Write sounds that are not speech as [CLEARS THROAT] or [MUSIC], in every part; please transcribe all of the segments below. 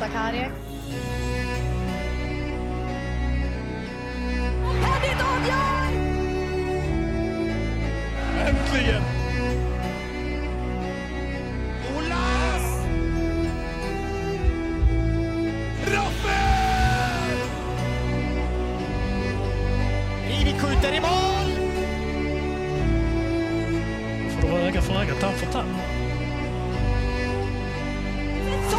Sakari. Henrik avgör! Äntligen! Olas! Rappel! Rivik skjuter i mål! Får öga för öga, tand för tand.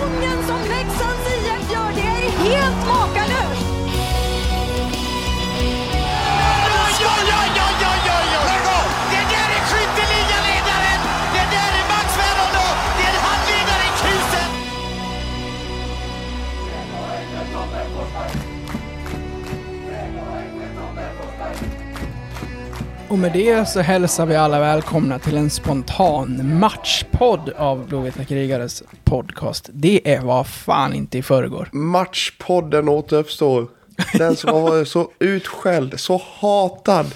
Säsongen som Leksands IF gör, det är helt makalöst! Och med det så hälsar vi alla välkomna till en spontan matchpodd av Blåvita krigares podcast. Det är vad fan inte i förrgår. Matchpodden återuppstår. Den som [LAUGHS] har varit så utskälld, så hatad.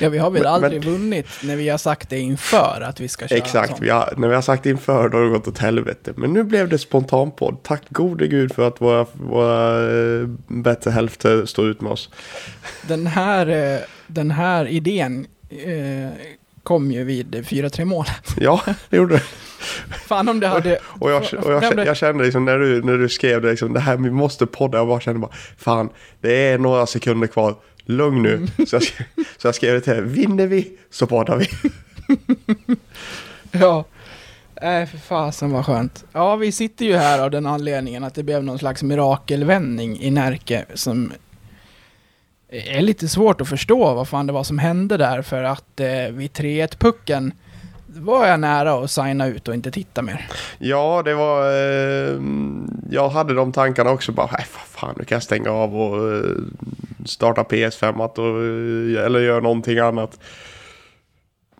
Ja, vi har väl Men- aldrig men- vunnit när vi har sagt det inför att vi ska köra Exakt, vi har, när vi har sagt inför då har det gått åt helvete. Men nu blev det spontanpodd. Tack gode gud för att våra, våra eh, bättre hälfter står ut med oss. Den här, eh, den här idén eh, kom ju vid 4-3 målet. Ja, det gjorde det. Fan om det hade... Och jag, och jag, kände, jag kände liksom när du, när du skrev det, liksom, det här vi måste podda, jag bara kände bara, fan, det är några sekunder kvar. Lugn nu. Så, jag, skrev- så jag skrev det till dig, vinner vi så badar vi. [LAUGHS] Ja. Nej, för fasen vad skönt. Ja, vi sitter ju här av den anledningen att det blev någon slags mirakelvändning i Närke som är lite svårt att förstå vad fan det var som hände där för att eh, vid 3-1-pucken var jag nära att signa ut och inte titta mer. Ja, det var... Eh, jag hade de tankarna också. Bara, nej, fan, nu kan jag stänga av och eh, starta PS5 och, eh, eller göra någonting annat.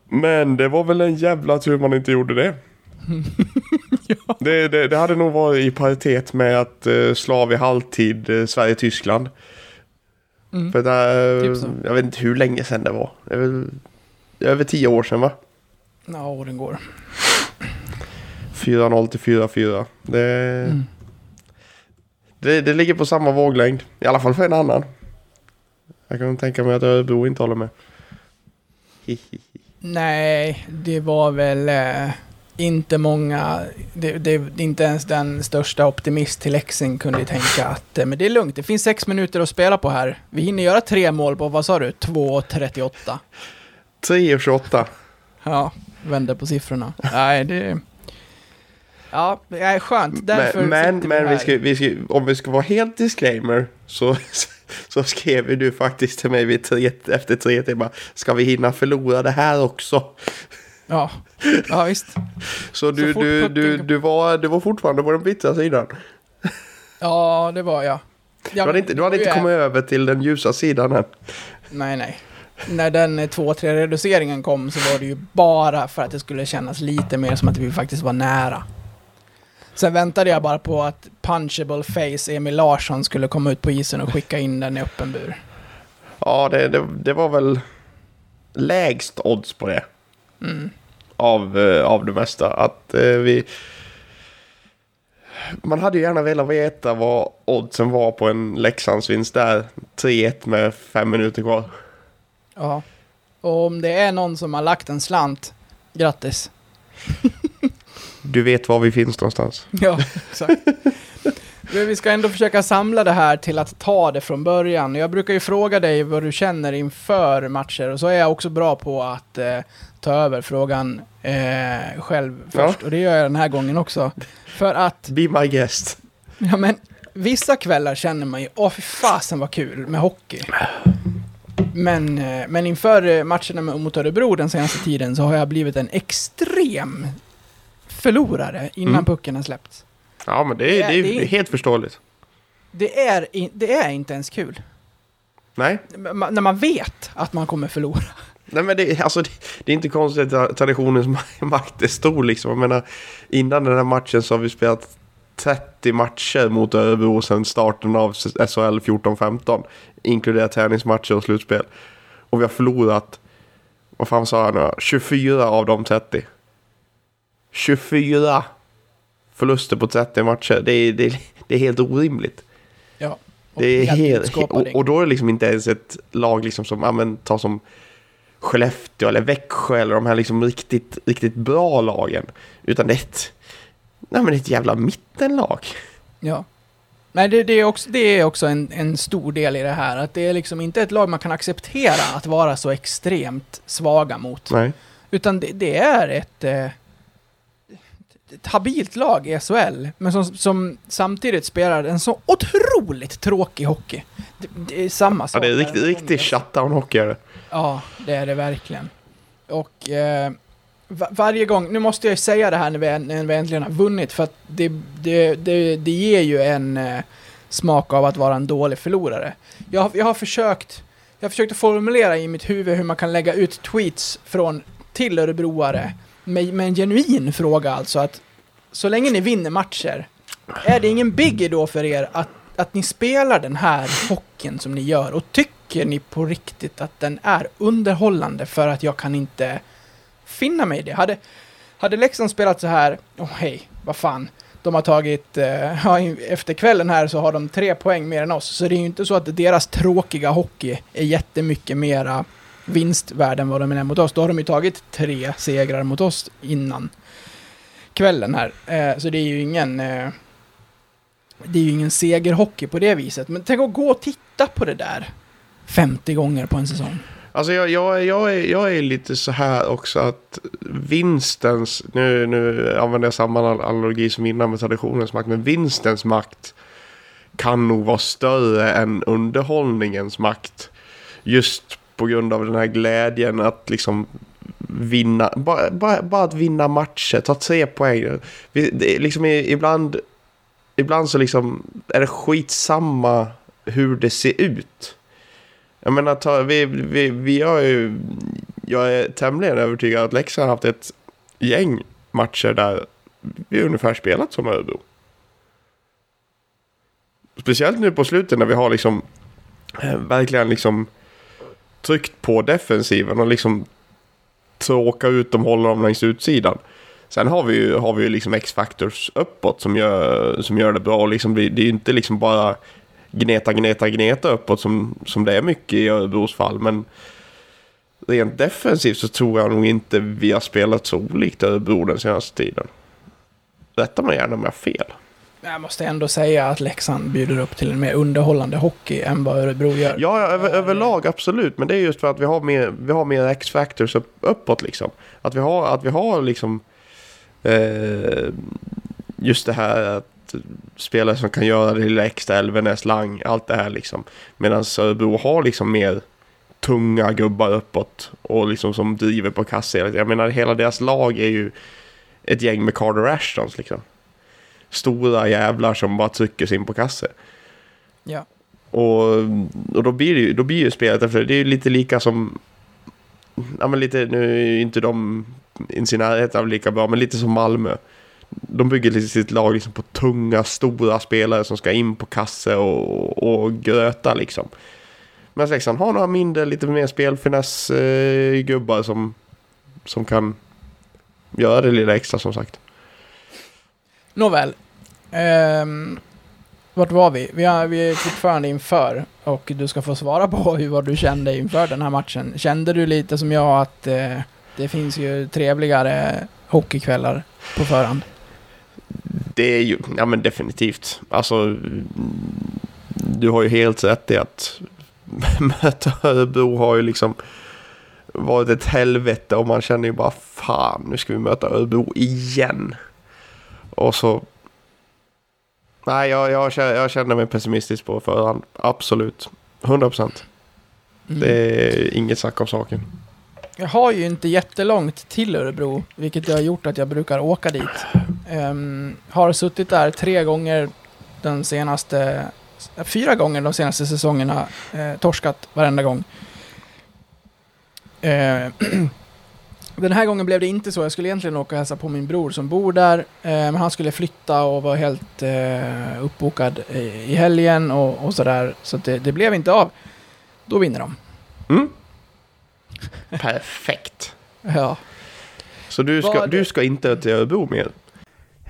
Men det var väl en jävla tur man inte gjorde det. [LAUGHS] det, det. Det hade nog varit i paritet med att eh, slav i halvtid eh, Sverige-Tyskland. Mm. För där, Typ jag vet inte hur länge sedan det var. Det är väl över tio år sedan va? Ja, åren går. 4-0 till 4-4. Det, Mm. det, det ligger på samma våglängd. I alla fall för en annan. Jag kan tänka mig att Örebro inte håller med. Nej, det var väl eh, inte många, det, det, inte ens den största optimist till Leksing kunde tänka att eh, men det är lugnt, det finns sex minuter att spela på här. Vi hinner göra tre mål på, vad sa du, 2.38. 3-28. Ja, vände på siffrorna. Nej, det... Ja, det är skönt. Därför Men, men, men vi ska, vi ska, om vi ska vara helt disclaimer så, [LAUGHS] så skrev du faktiskt till mig vid tre, efter tre timmar. Ska vi hinna förlora det här också? Ja, ja visst. [LAUGHS] Så du, fort du, du, du, var, du var fortfarande på den bittra sidan. [LAUGHS] Ja, det var jag. Du hade inte, du hade inte kommit över till den ljusa sidan än. Nej, nej. När den 2-3 reduceringen kom så var det ju bara för att det skulle kännas lite mer som att vi faktiskt var nära. Sen väntade jag bara på att punchable face Emil Larsson skulle komma ut på isen och skicka in den i öppen bur. Ja, det, det, det var väl lägst odds på det. Av, eh, av det mesta. Att eh, vi... Man hade ju gärna velat veta vad oddsen var på en Leksandsvinst där. 3-1 med fem minuter kvar. Ja. Och om det är någon som har lagt en slant, grattis. [LAUGHS] Du vet var vi finns någonstans. [LAUGHS] Ja, exakt. Men Vi ska ändå försöka samla det här till att ta det från början. Jag brukar ju fråga dig vad du känner inför matcher och så är jag också bra på att eh, ta över frågan eh, själv Ja. först. Och det gör jag den här gången också. För att, Be my guest. ja men, vissa kvällar känner man ju, åh fy fasen vad kul med hockey. Men, eh, men inför eh, matcherna mot Örebro den senaste tiden så har jag blivit en extrem förlorare innan Mm. pucken har släppts. Ja, men det är, det är, Det är- helt förståeligt. Det är, det är inte ens kul. Nej, Ma- när man vet att man kommer förlora. Nej men det, alltså, det, det är inte konstigt att traditionens ma- makt är stor liksom. Jag menar, innan den här matchen så har vi spelat 30 matcher mot Örebro sedan starten av SHL 14-15. Inkluderat träningsmatcher och slutspel. Och vi har förlorat, vad fan sa jag nu, 24 av de 30. 24! förluster på 30 matcher. Det är, det det är helt orimligt. Ja. Och Det är helt, och, och då är det liksom inte ens ett lag liksom som, ja men ta som Skellefteå eller Växjö eller de här liksom riktigt, riktigt bra lagen. Utan det är ett, nej men det är ett jävla mittenlag. Ja. Men det, det är också, det är också en, en stor del i det här, att det är liksom inte ett lag man kan acceptera att vara så extremt svaga mot. Nej. Utan det, det är ett, eh, ett habilt lag i SHL, men som, som samtidigt spelar en så otroligt tråkig hockey. Det, det är samma Ja, sak. det är riktigt, riktigt shutdown-hockey. Ja, det är det verkligen. Och eh, varje gång, nu måste jag ju säga det här när vi, när vi äntligen har vunnit, för att det, det, det, det ger ju en eh, smak av att vara en dålig förlorare. Jag, har- jag har försökt, jag har försökt att formulera i mitt huvud hur man kan lägga ut tweets från till örebroare med, med en genuin fråga alltså att så länge ni vinner matcher, är det ingen biggie då för er att, att ni spelar den här hockeyn som ni gör? Och tycker ni på riktigt att den är underhållande för att jag kan inte finna mig i det? Hade, hade Leksand spelat så här, åh hej, vad fan, de har tagit, eh, [LAUGHS] ja, efter kvällen här så har de tre poäng mer än oss, så det är ju inte så att deras tråkiga hockey är jättemycket mera vinstvärd än vad de är mot oss. Då har de ju tagit tre segrar mot oss innan kvällen här. Eh, så det är ju ingen... Eh, det är ju ingen segerhockey på det viset. Men tänk att gå och titta på det där 50 gånger på en säsong. Alltså jag, jag, jag, är, jag är lite så här också att vinstens, nu, nu använder jag samma analogi som innan med traditionens makt, men vinstens makt kan nog vara större än underhållningens makt. Just på grund av den här glädjen att liksom vinna, bara, bara, bara att vinna matcher, ta tre poäng. Vi, det liksom i- ibland, ibland så liksom är det skitsamma hur det ser ut. Jag menar, ta, vi, vi, vi har ju... Jag är tämligen övertygad att Leksand har haft ett gäng matcher där vi ungefär spelat som Örebro. Speciellt nu på slutet när vi har liksom eh, verkligen liksom tryckt på defensiven och liksom tråkar ut dem, håller dem längs utsidan. Sen har vi ju, har vi ju liksom X-factors uppåt som gör, som gör det bra. Och liksom, det det är ju inte liksom bara gneta, gneta, gneta uppåt som, som det är mycket i Örebros fall. Men rent defensivt så tror jag nog inte vi har spelat så olikt Örebro den senaste tiden. Rätta mig gärna om jag har fel. Jag måste ändå säga att Leksand bjuder upp till en mer underhållande hockey än vad Örebro gör. Ja, över, överlag absolut. Men det är just för att vi har mer, vi har mer X-factors upp, uppåt liksom. Att vi har, att vi har liksom eh, just det här att spelare som kan göra det lilla extra, Elvenäs, Lang, allt det här liksom. Medan Örebro har liksom mer tunga gubbar uppåt och liksom som driver på tiden. Jag menar hela deras lag är ju ett gäng med Carter Ashtons liksom. Stora jävlar som bara trycker sig in på kasse. Ja. Och, och då blir ju, då blir ju spelet efter det är ju lite lika som Ja men lite, nu är ju inte de i sin närhet av lika bra, men lite som Malmö. De bygger sitt lag liksom på tunga, stora spelare som ska in på kasse och, och gröta liksom. Men Leksand har några mindre, lite mer spelfiness eh, gubbar som, som kan göra det lilla extra som sagt. Nåväl. Um, vart var vi? Vi, är, vi är fortfarande inför och du ska få svara på hur [LAUGHS] vad du kände inför den här matchen. Kände du lite som jag att eh, det finns ju trevligare hockeykvällar på förhand? Det är ju, ja men definitivt. Alltså, du har ju helt rätt i att [LAUGHS] möta Örebro har ju liksom varit ett helvete och man känner ju bara fan, nu ska vi möta Örebro igen. Och så... Nej, jag, jag, jag känner mig pessimistisk på förhand. Absolut. 100 procent. Mm. Det är inget snack om saken. Jag har ju inte jättelångt till Örebro, vilket har gjort att jag brukar åka dit. Ehm, har suttit där tre gånger den senaste... Fyra gånger de senaste säsongerna. Eh, torskat varenda gång. Eh, [CLEARS THROAT] den här gången blev det inte så. Jag skulle egentligen åka och hälsa på min bror som bor där. Eh, men han skulle flytta och var helt eh, uppbokad i, helgen och, och sådär. Så det, det blev inte av. Då vinner de. Mm? [LAUGHS] Perfekt. Ja. Så du ska, Vad- du ska inte till Örebro mer?